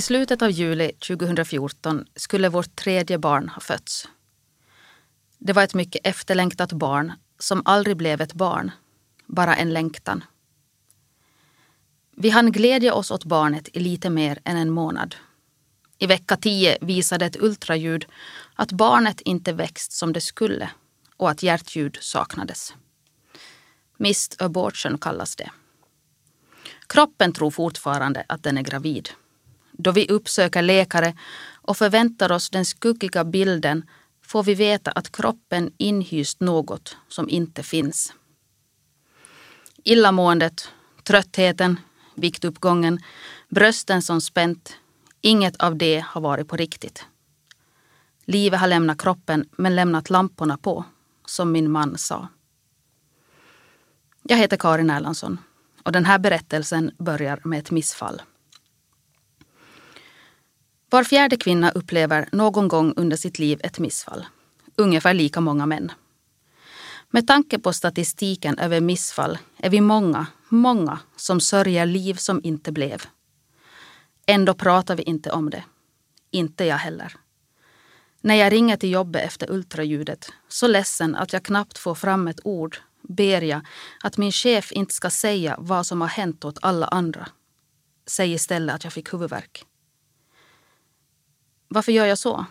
I slutet av juli 2014 skulle vårt tredje barn ha fötts. Det var ett mycket efterlängtat barn som aldrig blev ett barn, bara en längtan. Vi hann glädja oss åt barnet i lite mer än en månad. I vecka 10 visade ett ultraljud att barnet inte växt som det skulle och att hjärtljud saknades. Missed abortion kallas det. Kroppen tror fortfarande att den är gravid. Då vi uppsöker läkare och förväntar oss den skuggiga bilden får vi veta att kroppen inhyst något som inte finns. Illamåendet, tröttheten, viktuppgången, brösten som spänt. Inget av det har varit på riktigt. Livet har lämnat kroppen men lämnat lamporna på, som min man sa. Jag heter Karin Erlandsson och den här berättelsen börjar med ett missfall. Var fjärde kvinna upplever någon gång under sitt liv ett missfall. Ungefär lika många män. Med tanke på statistiken över missfall är vi många, många som sörjer liv som inte blev. Ändå pratar vi inte om det. Inte jag heller. När jag ringer till jobbet efter ultraljudet, så ledsen att jag knappt får fram ett ord, ber jag att min chef inte ska säga vad som har hänt åt alla andra. Säg istället att jag fick huvudvärk. Varför gör jag så?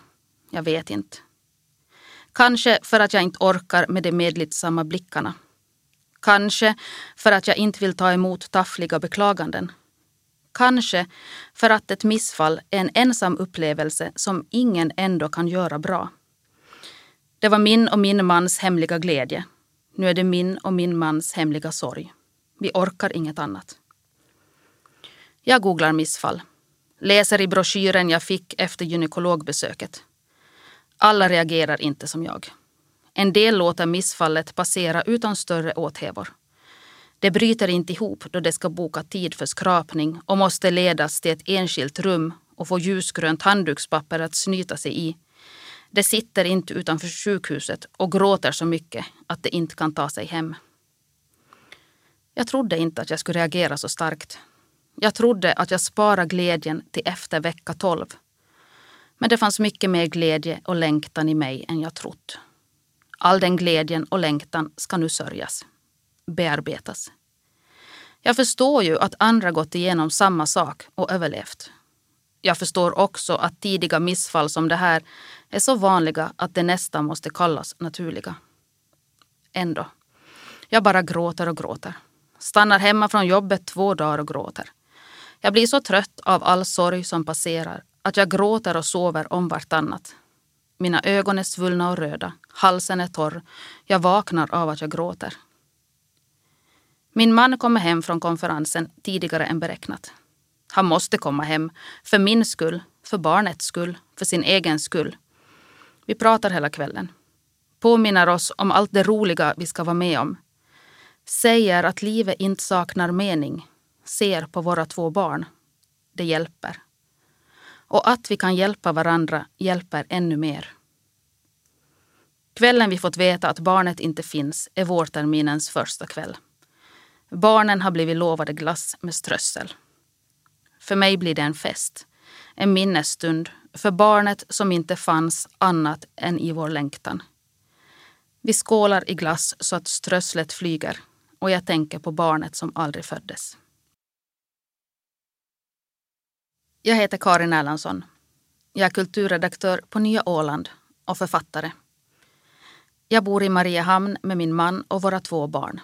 Jag vet inte. Kanske för att jag inte orkar med de medlidsamma blickarna. Kanske för att jag inte vill ta emot taffliga beklaganden. Kanske för att ett missfall är en ensam upplevelse som ingen ändå kan göra bra. Det var min och min mans hemliga glädje. Nu är det min och min mans hemliga sorg. Vi orkar inget annat. Jag googlar missfall. Läser i broschyren jag fick efter gynekologbesöket. Alla reagerar inte som jag. En del låter missfallet passera utan större åthävor. Det bryter inte ihop då det ska boka tid för skrapning och måste ledas till ett enskilt rum och få ljusgrönt handdukspapper att snyta sig i. Det sitter inte utanför sjukhuset och gråter så mycket att det inte kan ta sig hem. Jag trodde inte att jag skulle reagera så starkt. Jag trodde att jag sparade glädjen till efter vecka 12. Men det fanns mycket mer glädje och längtan i mig än jag trott. All den glädjen och längtan ska nu sörjas, bearbetas. Jag förstår ju att andra gått igenom samma sak och överlevt. Jag förstår också att tidiga missfall som det här är så vanliga att det nästan måste kallas naturliga. Ändå. Jag bara gråter och gråter. Stannar hemma från jobbet två dagar och gråter. Jag blir så trött av all sorg som passerar att jag gråter och sover om vartannat. Mina ögon är svullna och röda, halsen är torr. Jag vaknar av att jag gråter. Min man kommer hem från konferensen tidigare än beräknat. Han måste komma hem, för min skull, för barnets skull, för sin egen skull. Vi pratar hela kvällen. Påminner oss om allt det roliga vi ska vara med om. Säger att livet inte saknar mening. Ser på våra två barn. Det hjälper. Och att vi kan hjälpa varandra hjälper ännu mer. Kvällen vi fått veta att barnet inte finns är vårterminens första kväll. Barnen har blivit lovade glass med strössel. För mig blir det en fest. En minnesstund för barnet som inte fanns annat än i vår längtan. Vi skålar i glass så att strösslet flyger och jag tänker på barnet som aldrig föddes. Jag heter Karin Erlandsson. Jag är kulturredaktör på Nya Åland och författare. Jag bor i Mariehamn med min man och våra två barn.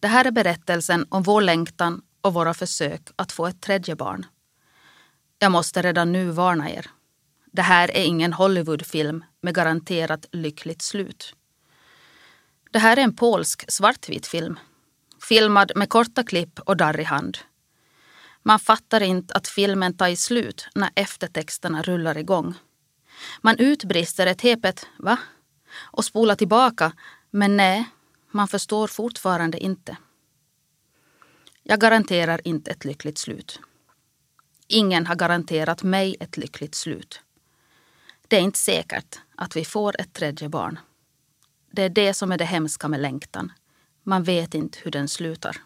Det här är berättelsen om vår längtan och våra försök att få ett tredje barn. Jag måste redan nu varna er. Det här är ingen Hollywoodfilm med garanterat lyckligt slut. Det här är en polsk svartvit film. Filmad med korta klipp och darrig hand. Man fattar inte att filmen tar slut när eftertexterna rullar igång. Man utbrister ett hepet va? och spolar tillbaka, men nej, man förstår fortfarande inte. Jag garanterar inte ett lyckligt slut. Ingen har garanterat mig ett lyckligt slut. Det är inte säkert att vi får ett tredje barn. Det är det som är det hemska med längtan. Man vet inte hur den slutar.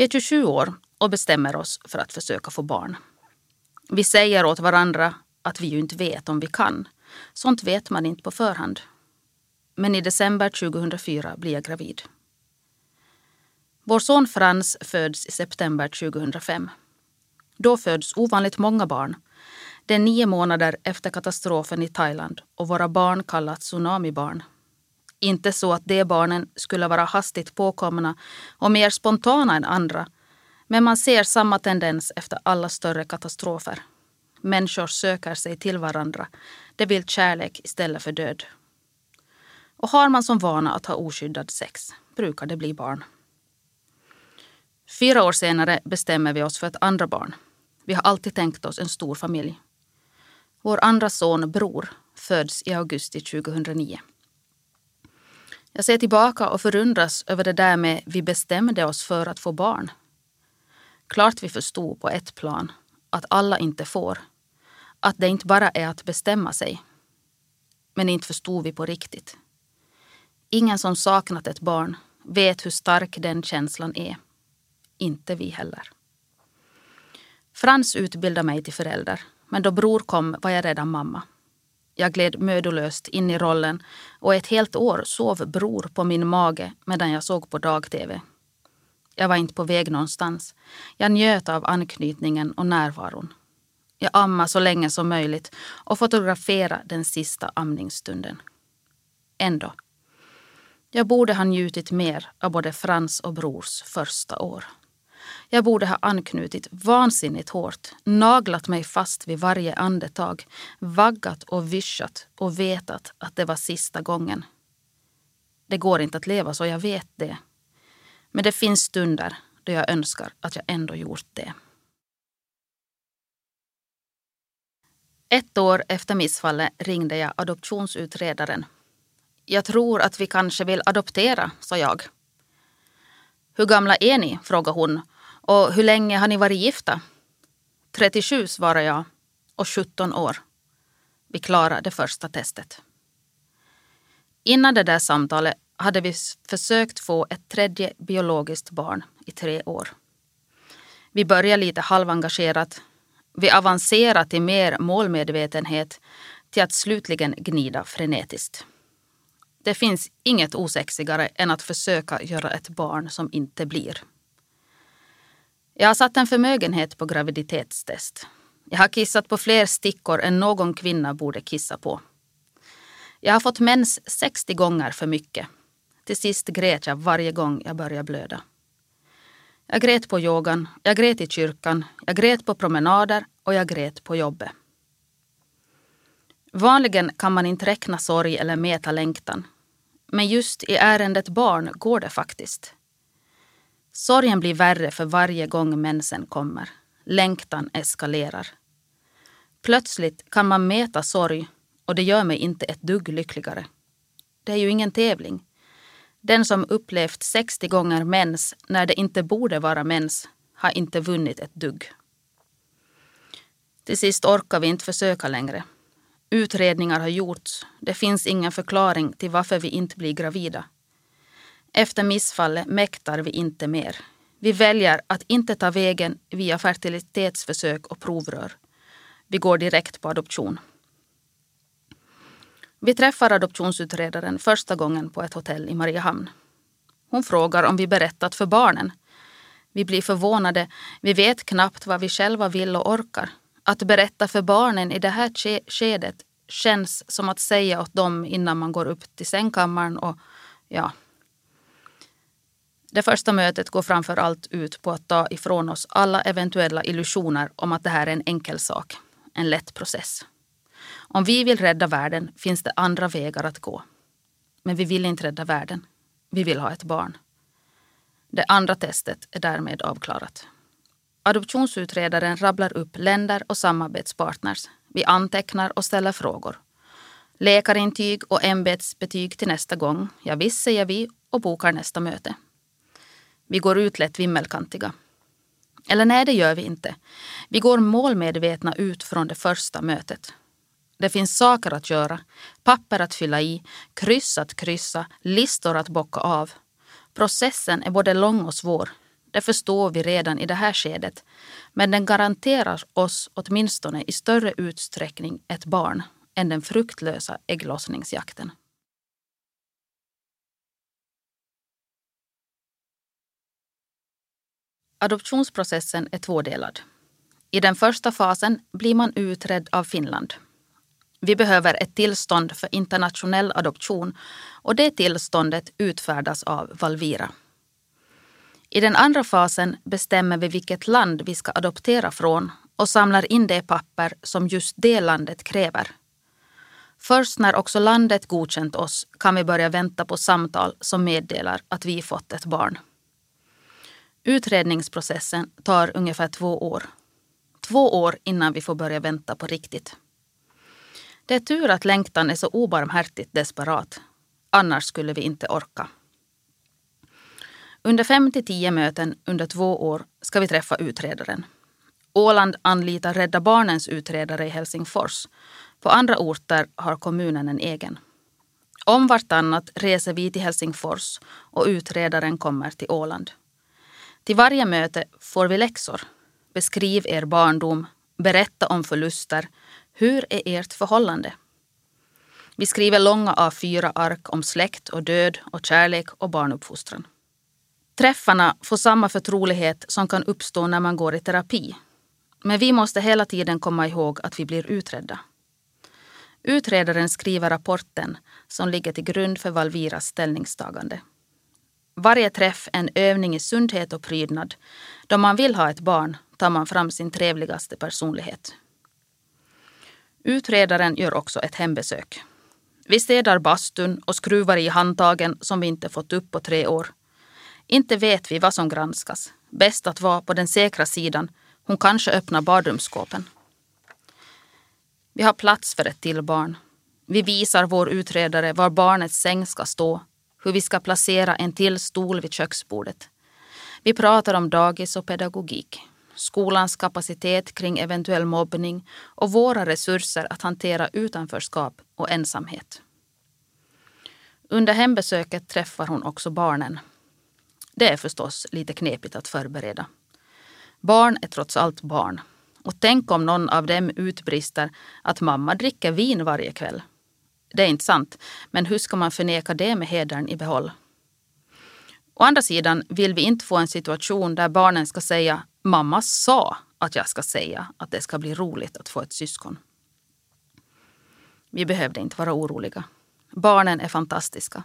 Vi är 27 år och bestämmer oss för att försöka få barn. Vi säger åt varandra att vi ju inte vet om vi kan. Sånt vet man inte på förhand. Men i december 2004 blir jag gravid. Vår son Frans föds i september 2005. Då föds ovanligt många barn. Det är nio månader efter katastrofen i Thailand och våra barn kallas tsunamibarn. Inte så att de barnen skulle vara hastigt påkomna och mer spontana än andra men man ser samma tendens efter alla större katastrofer. Människor söker sig till varandra. De vill kärlek istället för död. Och har man som vana att ha oskyddad sex brukar det bli barn. Fyra år senare bestämmer vi oss för ett andra barn. Vi har alltid tänkt oss en stor familj. Vår andra son, Bror, föds i augusti 2009. Jag ser tillbaka och förundras över det där med vi bestämde oss för att få barn. Klart vi förstod på ett plan att alla inte får. Att det inte bara är att bestämma sig. Men inte förstod vi på riktigt. Ingen som saknat ett barn vet hur stark den känslan är. Inte vi heller. Frans utbildade mig till förälder, men då bror kom var jag redan mamma. Jag gled mödolöst in i rollen och ett helt år sov bror på min mage medan jag såg på dag-tv. Jag var inte på väg någonstans. Jag njöt av anknytningen och närvaron. Jag ammade så länge som möjligt och fotograferade den sista amningsstunden. Ändå. Jag borde ha njutit mer av både Frans och Brors första år. Jag borde ha anknutit vansinnigt hårt, naglat mig fast vid varje andetag, vaggat och vischat och vetat att det var sista gången. Det går inte att leva så, jag vet det. Men det finns stunder då jag önskar att jag ändå gjort det. Ett år efter missfallet ringde jag adoptionsutredaren. Jag tror att vi kanske vill adoptera, sa jag. Hur gamla är ni? frågade hon. Och hur länge har ni varit gifta? 37 svarade jag och 17 år. Vi klarade det första testet. Innan det där samtalet hade vi försökt få ett tredje biologiskt barn i tre år. Vi började lite halvengagerat. Vi avancerade till mer målmedvetenhet till att slutligen gnida frenetiskt. Det finns inget osexigare än att försöka göra ett barn som inte blir. Jag har satt en förmögenhet på graviditetstest. Jag har kissat på fler stickor än någon kvinna borde kissa på. Jag har fått mens 60 gånger för mycket till sist grät jag varje gång jag började blöda. Jag grät på yogan, jag grät i kyrkan, jag grät på promenader och jag grät på jobbet. Vanligen kan man inte räkna sorg eller mäta längtan. Men just i ärendet barn går det faktiskt. Sorgen blir värre för varje gång mensen kommer. Längtan eskalerar. Plötsligt kan man mäta sorg och det gör mig inte ett dugg lyckligare. Det är ju ingen tävling. Den som upplevt 60 gånger mens när det inte borde vara mens har inte vunnit ett dugg. Till sist orkar vi inte försöka längre. Utredningar har gjorts. Det finns ingen förklaring till varför vi inte blir gravida. Efter missfallet mäktar vi inte mer. Vi väljer att inte ta vägen via fertilitetsförsök och provrör. Vi går direkt på adoption. Vi träffar adoptionsutredaren första gången på ett hotell i Mariehamn. Hon frågar om vi berättat för barnen. Vi blir förvånade. Vi vet knappt vad vi själva vill och orkar. Att berätta för barnen i det här skedet känns som att säga åt dem innan man går upp till sängkammaren och ja. Det första mötet går framför allt ut på att ta ifrån oss alla eventuella illusioner om att det här är en enkel sak. En lätt process. Om vi vill rädda världen finns det andra vägar att gå. Men vi vill inte rädda världen. Vi vill ha ett barn. Det andra testet är därmed avklarat. Adoptionsutredaren rabblar upp länder och samarbetspartners. Vi antecknar och ställer frågor. Läkarintyg och ämbetsbetyg till nästa gång. Ja, visst säger vi och bokar nästa möte. Vi går ut lätt vimmelkantiga. Eller nej, det gör vi inte. Vi går målmedvetna ut från det första mötet. Det finns saker att göra, papper att fylla i, kryss att kryssa, listor att bocka av. Processen är både lång och svår. det förstår vi redan i det här skedet, men den garanterar oss åtminstone i större utsträckning ett barn än den fruktlösa ägglossningsjakten. Adoptionsprocessen är tvådelad. I den första fasen blir man utredd av Finland. Vi behöver ett tillstånd för internationell adoption och det tillståndet utfärdas av Valvira. I den andra fasen bestämmer vi vilket land vi ska adoptera från och samlar in det papper som just det landet kräver. Först när också landet godkänt oss kan vi börja vänta på samtal som meddelar att vi fått ett barn. Utredningsprocessen tar ungefär två år. Två år innan vi får börja vänta på riktigt. Det är tur att längtan är så obarmhärtigt desperat. Annars skulle vi inte orka. Under fem till tio möten under två år ska vi träffa utredaren. Åland anlitar Rädda Barnens utredare i Helsingfors. På andra orter har kommunen en egen. Om vartannat reser vi till Helsingfors och utredaren kommer till Åland. Till varje möte får vi läxor. Beskriv er barndom, berätta om förluster. Hur är ert förhållande? Vi skriver långa A4-ark om släkt och död och kärlek och barnuppfostran. Träffarna får samma förtrolighet som kan uppstå när man går i terapi. Men vi måste hela tiden komma ihåg att vi blir utredda. Utredaren skriver rapporten som ligger till grund för Valviras ställningstagande. Varje träff är en övning i sundhet och prydnad. Då man vill ha ett barn tar man fram sin trevligaste personlighet. Utredaren gör också ett hembesök. Vi städar bastun och skruvar i handtagen som vi inte fått upp på tre år. Inte vet vi vad som granskas. Bäst att vara på den säkra sidan. Hon kanske öppnar badrumsskåpen. Vi har plats för ett till barn. Vi visar vår utredare var barnets säng ska stå, hur vi ska placera en till stol vid köksbordet. Vi pratar om dagis och pedagogik, skolans kapacitet kring eventuell mobbning och våra resurser att hantera utanförskap och ensamhet. Under hembesöket träffar hon också barnen det är förstås lite knepigt att förbereda. Barn är trots allt barn. Och tänk om någon av dem utbrister att mamma dricker vin varje kväll. Det är inte sant, men hur ska man förneka det med hedern i behåll? Å andra sidan vill vi inte få en situation där barnen ska säga mamma sa att jag ska säga att det ska bli roligt att få ett syskon. Vi behövde inte vara oroliga. Barnen är fantastiska.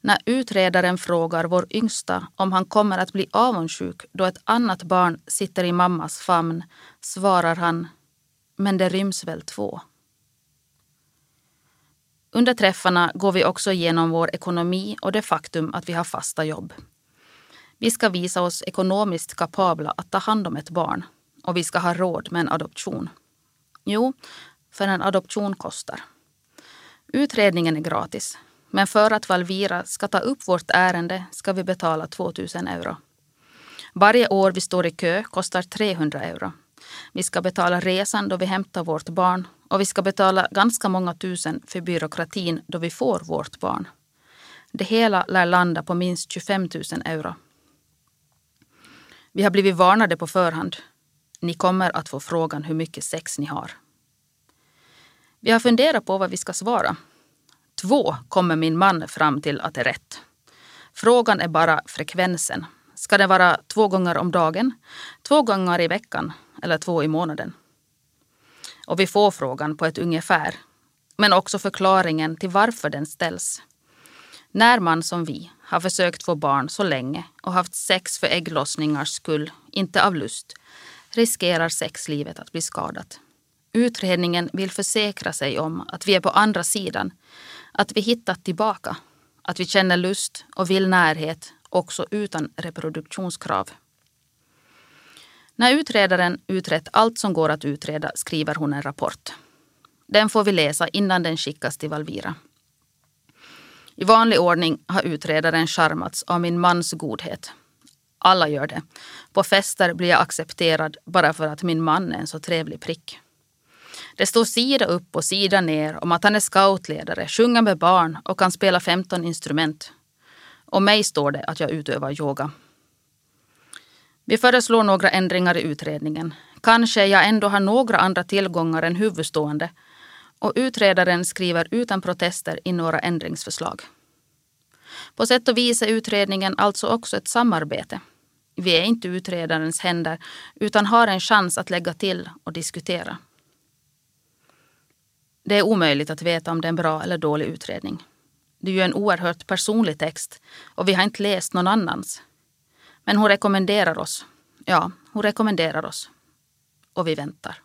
När utredaren frågar vår yngsta om han kommer att bli avundsjuk då ett annat barn sitter i mammas famn svarar han Men det ryms väl två. Under träffarna går vi också igenom vår ekonomi och det faktum att vi har fasta jobb. Vi ska visa oss ekonomiskt kapabla att ta hand om ett barn och vi ska ha råd med en adoption. Jo, för en adoption kostar. Utredningen är gratis men för att Valvira ska ta upp vårt ärende ska vi betala 2000 euro. Varje år vi står i kö kostar 300 euro. Vi ska betala resan då vi hämtar vårt barn och vi ska betala ganska många tusen för byråkratin då vi får vårt barn. Det hela lär landa på minst 25 000 euro. Vi har blivit varnade på förhand. Ni kommer att få frågan hur mycket sex ni har. Vi har funderat på vad vi ska svara Två kommer min man fram till att det är rätt. Frågan är bara frekvensen. Ska det vara två gånger om dagen, två gånger i veckan eller två i månaden? Och vi får frågan på ett ungefär, men också förklaringen till varför den ställs. När man som vi har försökt få barn så länge och haft sex för ägglossningars skull, inte av lust, riskerar sexlivet att bli skadat. Utredningen vill försäkra sig om att vi är på andra sidan att vi hittat tillbaka. Att vi känner lust och vill närhet också utan reproduktionskrav. När utredaren utrett allt som går att utreda skriver hon en rapport. Den får vi läsa innan den skickas till Valvira. I vanlig ordning har utredaren charmats av min mans godhet. Alla gör det. På fester blir jag accepterad bara för att min man är en så trevlig prick. Det står sida upp och sida ner om att han är scoutledare, sjunger med barn och kan spela 15 instrument. Om mig står det att jag utövar yoga. Vi föreslår några ändringar i utredningen. Kanske jag ändå har några andra tillgångar än huvudstående och utredaren skriver utan protester in några ändringsförslag. På sätt och vis är utredningen alltså också ett samarbete. Vi är inte utredarens händer utan har en chans att lägga till och diskutera. Det är omöjligt att veta om det är en bra eller dålig utredning. Det är ju en oerhört personlig text och vi har inte läst någon annans. Men hon rekommenderar oss. Ja, hon rekommenderar oss. Och vi väntar.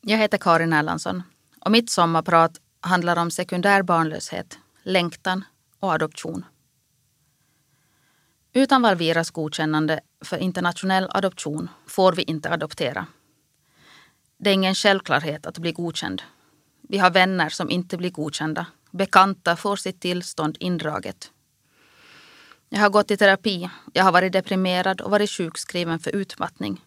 Jag heter Karin Erlandsson och mitt sommarprat handlar om sekundär barnlöshet, längtan och adoption. Utan Valviras godkännande för internationell adoption får vi inte adoptera. Det är ingen självklarhet att bli godkänd. Vi har vänner som inte blir godkända. Bekanta får sitt tillstånd indraget. Jag har gått i terapi. Jag har varit deprimerad och varit sjukskriven för utmattning.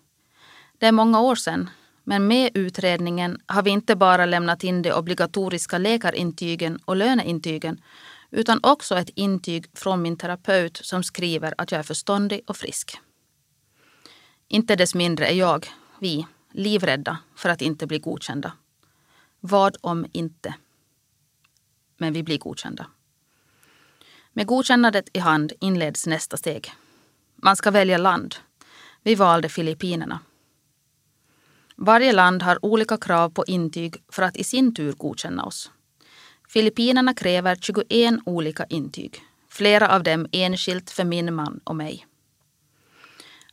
Det är många år sedan, men med utredningen har vi inte bara lämnat in de obligatoriska läkarintygen och löneintygen utan också ett intyg från min terapeut som skriver att jag är förståndig och frisk. Inte dess mindre är jag, vi, livrädda för att inte bli godkända. Vad om inte? Men vi blir godkända. Med godkännandet i hand inleds nästa steg. Man ska välja land. Vi valde Filippinerna. Varje land har olika krav på intyg för att i sin tur godkänna oss. Filippinerna kräver 21 olika intyg, flera av dem enskilt för min man och mig.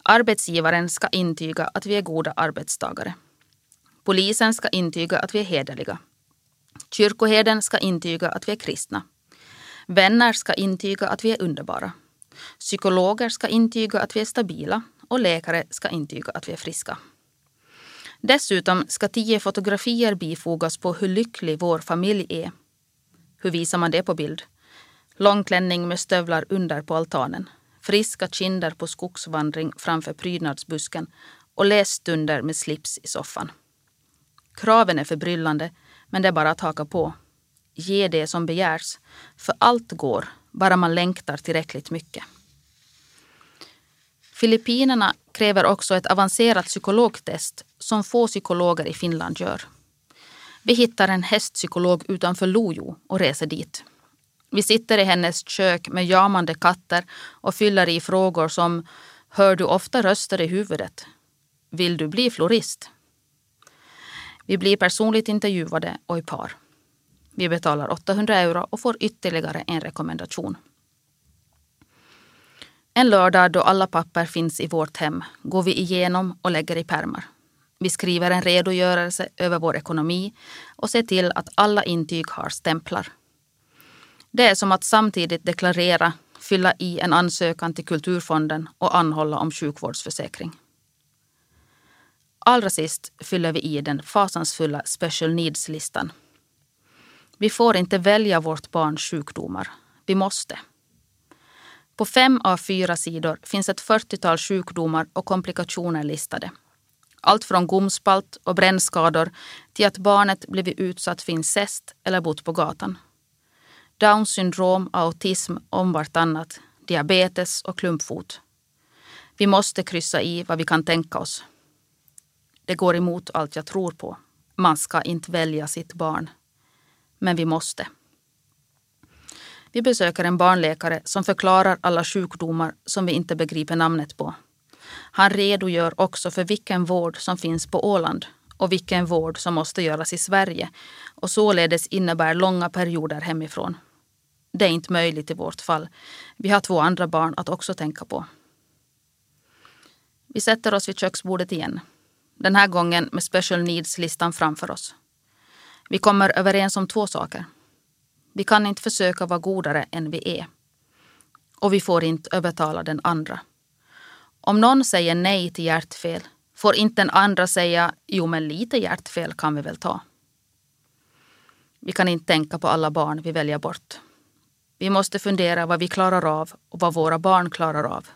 Arbetsgivaren ska intyga att vi är goda arbetstagare. Polisen ska intyga att vi är hederliga. Kyrkoherden ska intyga att vi är kristna. Vänner ska intyga att vi är underbara. Psykologer ska intyga att vi är stabila och läkare ska intyga att vi är friska. Dessutom ska tio fotografier bifogas på hur lycklig vår familj är. Hur visar man det på bild? Långklänning med stövlar under på altanen. Friska kinder på skogsvandring framför prydnadsbusken och lässtunder med slips i soffan. Kraven är förbryllande, men det är bara att haka på. Ge det som begärs, för allt går, bara man längtar tillräckligt mycket. Filippinerna kräver också ett avancerat psykologtest som få psykologer i Finland gör. Vi hittar en hästpsykolog utanför Lojo och reser dit. Vi sitter i hennes kök med jamande katter och fyller i frågor som Hör du ofta röster i huvudet? Vill du bli florist? Vi blir personligt intervjuade och i par. Vi betalar 800 euro och får ytterligare en rekommendation. En lördag då alla papper finns i vårt hem går vi igenom och lägger i pärmar. Vi skriver en redogörelse över vår ekonomi och ser till att alla intyg har stämplar. Det är som att samtidigt deklarera, fylla i en ansökan till Kulturfonden och anhålla om sjukvårdsförsäkring. Allra sist fyller vi i den fasansfulla special needs-listan. Vi får inte välja vårt barns sjukdomar. Vi måste. På fem av fyra sidor finns ett 40-tal sjukdomar och komplikationer listade. Allt från gomspalt och brännskador till att barnet blivit utsatt för incest eller bott på gatan. Downs syndrom, autism om vartannat, diabetes och klumpfot. Vi måste kryssa i vad vi kan tänka oss. Det går emot allt jag tror på. Man ska inte välja sitt barn. Men vi måste. Vi besöker en barnläkare som förklarar alla sjukdomar som vi inte begriper namnet på. Han redogör också för vilken vård som finns på Åland och vilken vård som måste göras i Sverige och således innebär långa perioder hemifrån. Det är inte möjligt i vårt fall. Vi har två andra barn att också tänka på. Vi sätter oss vid köksbordet igen. Den här gången med special needs-listan framför oss. Vi kommer överens om två saker. Vi kan inte försöka vara godare än vi är. Och vi får inte övertala den andra. Om någon säger nej till hjärtfel får inte den andra säga jo men lite hjärtfel kan vi väl ta. Vi kan inte tänka på alla barn vi väljer bort. Vi måste fundera vad vi klarar av och vad våra barn klarar av.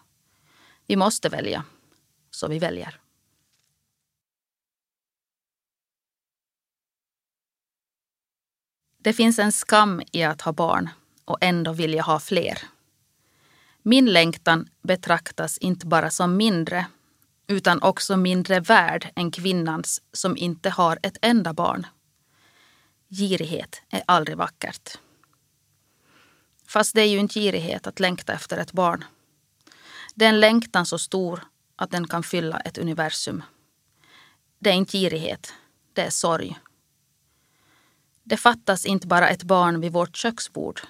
Vi måste välja, så vi väljer. Det finns en skam i att ha barn och ändå vilja ha fler. Min längtan betraktas inte bara som mindre utan också mindre värd än kvinnans som inte har ett enda barn. Girighet är aldrig vackert. Fast det är ju inte girighet att längta efter ett barn. Det är en längtan så stor att den kan fylla ett universum. Det är inte girighet, det är sorg. Det fattas inte bara ett barn vid vårt köksbord.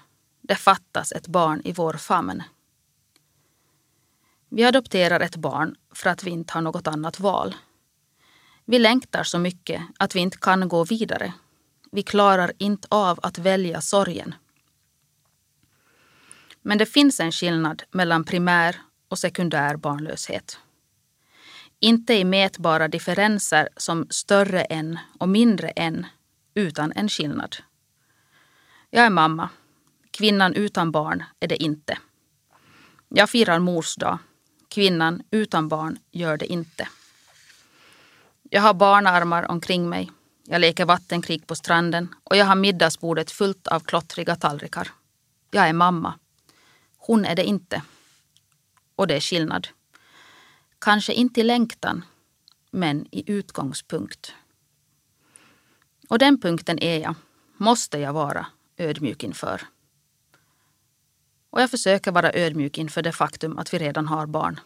Det fattas ett barn i vår famn. Vi adopterar ett barn för att vi inte har något annat val. Vi längtar så mycket att vi inte kan gå vidare. Vi klarar inte av att välja sorgen. Men det finns en skillnad mellan primär och sekundär barnlöshet. Inte i mätbara differenser som större än och mindre än, utan en skillnad. Jag är mamma. Kvinnan utan barn är det inte. Jag firar mors dag. Kvinnan utan barn gör det inte. Jag har barnarmar omkring mig. Jag leker vattenkrig på stranden och jag har middagsbordet fullt av klottriga tallrikar. Jag är mamma. Hon är det inte. Och det är skillnad. Kanske inte i längtan, men i utgångspunkt. Och den punkten är jag, måste jag vara, ödmjuk inför. Och jag försöker vara ödmjuk inför det faktum att vi redan har barn.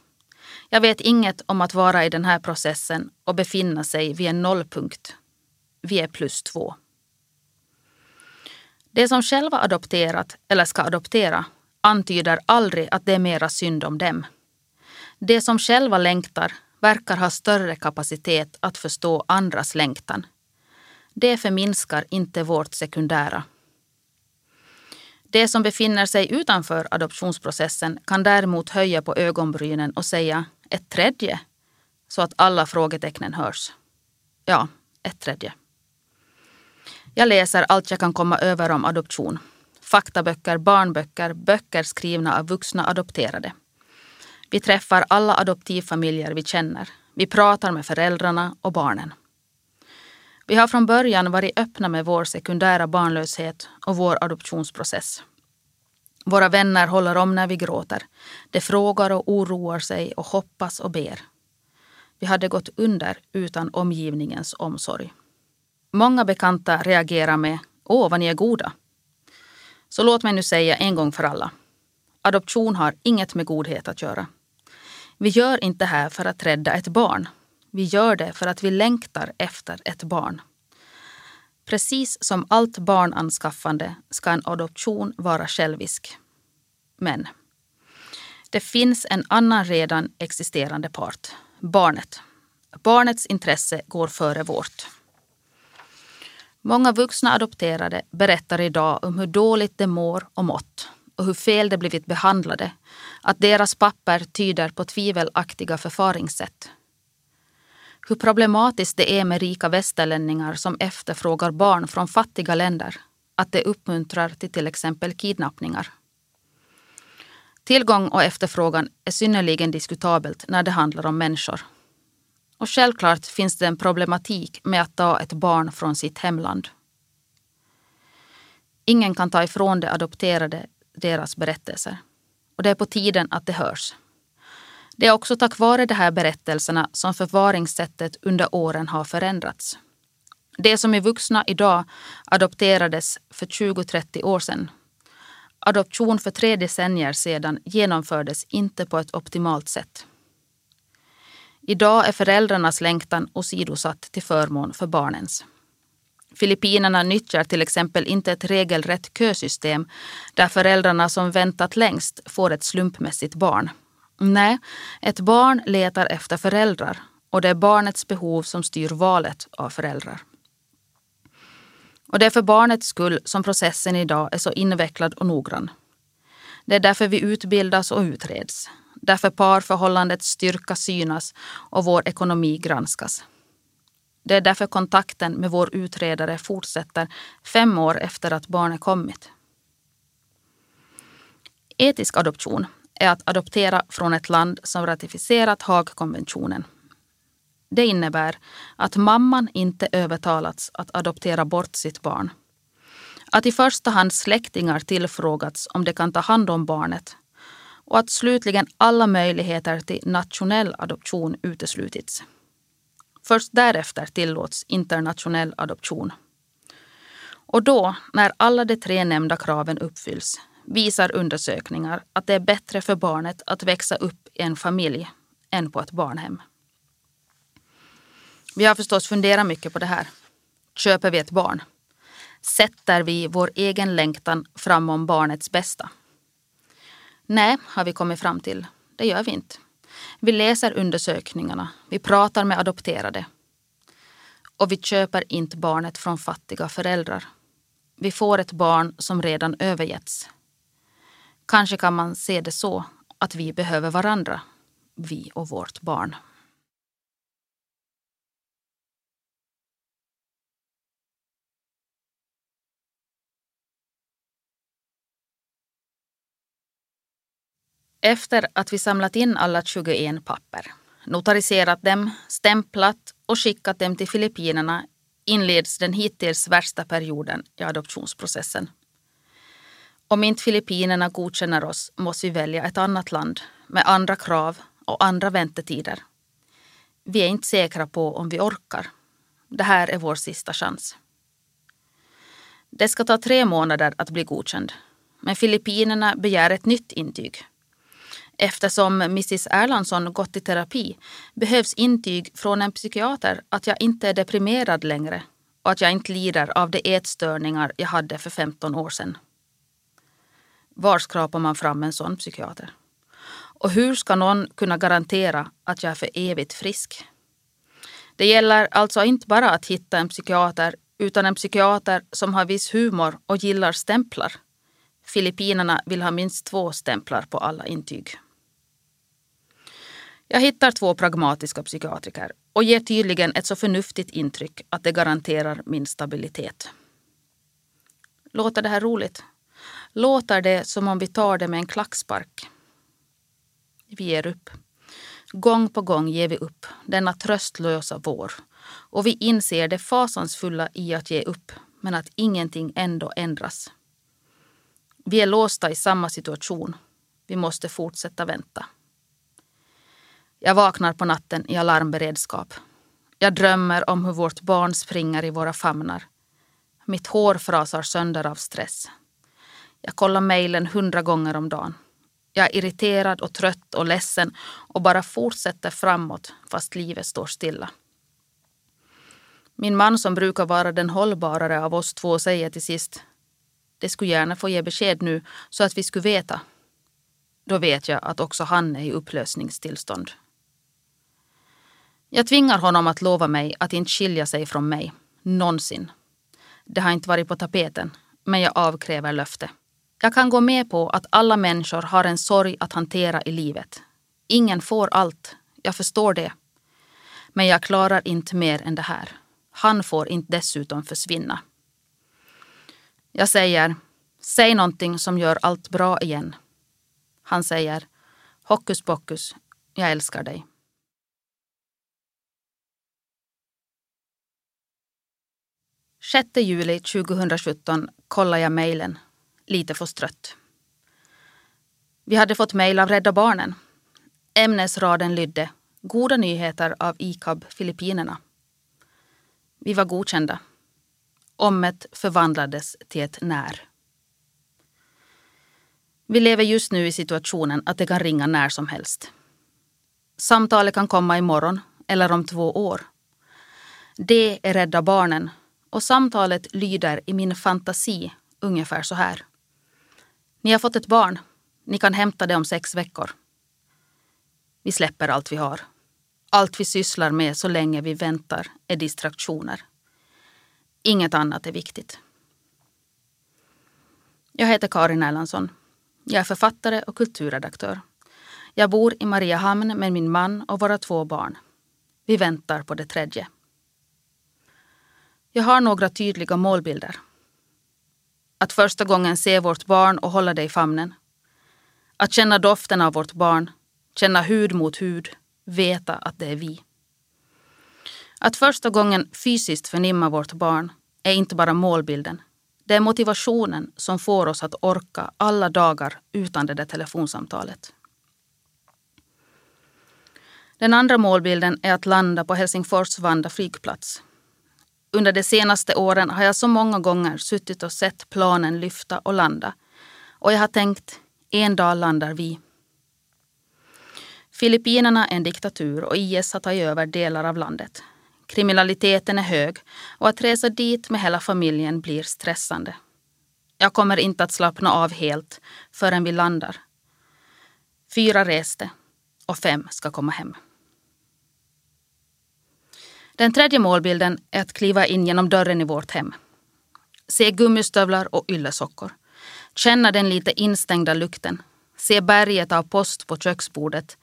Jag vet inget om att vara i den här processen och befinna sig vid en nollpunkt. Vi är plus två. De som själva adopterat eller ska adoptera antyder aldrig att det är mera synd om dem. De som själva längtar verkar ha större kapacitet att förstå andras längtan. Det förminskar inte vårt sekundära. De som befinner sig utanför adoptionsprocessen kan däremot höja på ögonbrynen och säga ett tredje så att alla frågetecknen hörs. Ja, ett tredje. Jag läser allt jag kan komma över om adoption. Faktaböcker, barnböcker, böcker skrivna av vuxna adopterade. Vi träffar alla adoptivfamiljer vi känner. Vi pratar med föräldrarna och barnen. Vi har från början varit öppna med vår sekundära barnlöshet och vår adoptionsprocess. Våra vänner håller om när vi gråter. De frågar och oroar sig och hoppas och ber. Vi hade gått under utan omgivningens omsorg. Många bekanta reagerar med Åh, vad ni är goda. Så låt mig nu säga en gång för alla. Adoption har inget med godhet att göra. Vi gör inte det här för att rädda ett barn. Vi gör det för att vi längtar efter ett barn. Precis som allt barnanskaffande ska en adoption vara självisk. Men det finns en annan redan existerande part, barnet. Barnets intresse går före vårt. Många vuxna adopterade berättar idag om hur dåligt de mår och mått och hur fel de blivit behandlade, att deras papper tyder på tvivelaktiga förfaringssätt. Hur problematiskt det är med rika västerlänningar som efterfrågar barn från fattiga länder, att det uppmuntrar till till exempel kidnappningar. Tillgång och efterfrågan är synnerligen diskutabelt när det handlar om människor. Och självklart finns det en problematik med att ta ett barn från sitt hemland. Ingen kan ta ifrån de adopterade deras berättelser. Och det är på tiden att det hörs. Det är också tack vare de här berättelserna som förvaringssättet under åren har förändrats. Det som är vuxna idag adopterades för 20-30 år sedan. Adoption för tre decennier sedan genomfördes inte på ett optimalt sätt. Idag är föräldrarnas längtan åsidosatt till förmån för barnens. Filippinerna nyttjar till exempel inte ett regelrätt kösystem där föräldrarna som väntat längst får ett slumpmässigt barn. Nej, ett barn letar efter föräldrar och det är barnets behov som styr valet av föräldrar. Och det är för barnets skull som processen idag är så invecklad och noggrann. Det är därför vi utbildas och utreds. Därför parförhållandets styrka synas och vår ekonomi granskas. Det är därför kontakten med vår utredare fortsätter fem år efter att barnet kommit. Etisk adoption är att adoptera från ett land som ratificerat Haagkonventionen. Det innebär att mamman inte övertalats att adoptera bort sitt barn. Att i första hand släktingar tillfrågats om de kan ta hand om barnet och att slutligen alla möjligheter till nationell adoption uteslutits. Först därefter tillåts internationell adoption. Och då, när alla de tre nämnda kraven uppfylls, visar undersökningar att det är bättre för barnet att växa upp i en familj än på ett barnhem. Vi har förstås funderat mycket på det här. Köper vi ett barn? Sätter vi vår egen längtan framom barnets bästa? Nej, har vi kommit fram till. Det gör vi inte. Vi läser undersökningarna, vi pratar med adopterade. Och vi köper inte barnet från fattiga föräldrar. Vi får ett barn som redan övergetts. Kanske kan man se det så att vi behöver varandra, vi och vårt barn. Efter att vi samlat in alla 21 papper, notariserat dem, stämplat och skickat dem till Filippinerna inleds den hittills värsta perioden i adoptionsprocessen. Om inte Filippinerna godkänner oss måste vi välja ett annat land med andra krav och andra väntetider. Vi är inte säkra på om vi orkar. Det här är vår sista chans. Det ska ta tre månader att bli godkänd. Men Filippinerna begär ett nytt intyg Eftersom Mrs Erlandsson gått i terapi behövs intyg från en psykiater att jag inte är deprimerad längre och att jag inte lider av de ätstörningar jag hade för 15 år sedan. Var skrapar man fram en sån psykiater? Och hur ska någon kunna garantera att jag är för evigt frisk? Det gäller alltså inte bara att hitta en psykiater utan en psykiater som har viss humor och gillar stämplar. Filippinerna vill ha minst två stämplar på alla intyg. Jag hittar två pragmatiska psykiatriker och ger tydligen ett så förnuftigt intryck att det garanterar min stabilitet. Låter det här roligt? Låter det som om vi tar det med en klackspark? Vi ger upp. Gång på gång ger vi upp denna tröstlösa vår och vi inser det fasansfulla i att ge upp men att ingenting ändå ändras. Vi är låsta i samma situation. Vi måste fortsätta vänta. Jag vaknar på natten i alarmberedskap. Jag drömmer om hur vårt barn springer i våra famnar. Mitt hår frasar sönder av stress. Jag kollar mejlen hundra gånger om dagen. Jag är irriterad och trött och ledsen och bara fortsätter framåt fast livet står stilla. Min man som brukar vara den hållbarare av oss två säger till sist Det skulle gärna få ge besked nu så att vi skulle veta. Då vet jag att också han är i upplösningstillstånd. Jag tvingar honom att lova mig att inte skilja sig från mig. Någonsin. Det har inte varit på tapeten, men jag avkräver löfte. Jag kan gå med på att alla människor har en sorg att hantera i livet. Ingen får allt. Jag förstår det. Men jag klarar inte mer än det här. Han får inte dessutom försvinna. Jag säger, säg någonting som gör allt bra igen. Han säger, hokus pokus, jag älskar dig. 6 juli 2017 kollar jag mejlen, lite förstrött. Vi hade fått mejl av Rädda Barnen. Ämnesraden lydde Goda nyheter av ICAB Filippinerna. Vi var godkända. Ommet förvandlades till ett när. Vi lever just nu i situationen att det kan ringa när som helst. Samtalet kan komma imorgon eller om två år. Det är Rädda Barnen och samtalet lyder i min fantasi ungefär så här. Ni har fått ett barn. Ni kan hämta det om sex veckor. Vi släpper allt vi har. Allt vi sysslar med så länge vi väntar är distraktioner. Inget annat är viktigt. Jag heter Karin Erlandsson. Jag är författare och kulturredaktör. Jag bor i Mariehamn med min man och våra två barn. Vi väntar på det tredje. Jag har några tydliga målbilder. Att första gången se vårt barn och hålla det i famnen. Att känna doften av vårt barn, känna hud mot hud, veta att det är vi. Att första gången fysiskt förnimma vårt barn är inte bara målbilden. Det är motivationen som får oss att orka alla dagar utan det där telefonsamtalet. Den andra målbilden är att landa på Helsingfors Vanda flygplats under de senaste åren har jag så många gånger suttit och sett planen lyfta och landa. Och jag har tänkt, en dag landar vi. Filippinerna är en diktatur och IS har tagit över delar av landet. Kriminaliteten är hög och att resa dit med hela familjen blir stressande. Jag kommer inte att slappna av helt förrän vi landar. Fyra reste och fem ska komma hem. Den tredje målbilden är att kliva in genom dörren i vårt hem. Se gummistövlar och yllesockor. Känna den lite instängda lukten. Se berget av post på köksbordet.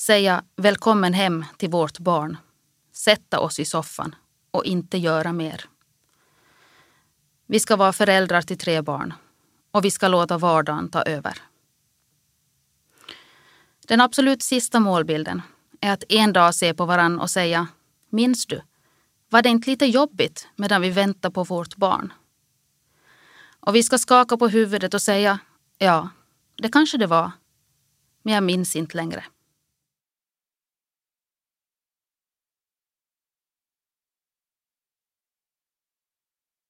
Säga välkommen hem till vårt barn. Sätta oss i soffan och inte göra mer. Vi ska vara föräldrar till tre barn och vi ska låta vardagen ta över. Den absolut sista målbilden är att en dag se på varann och säga Minns du? Var det inte lite jobbigt medan vi väntar på vårt barn? Och vi ska skaka på huvudet och säga ja, det kanske det var. Men jag minns inte längre.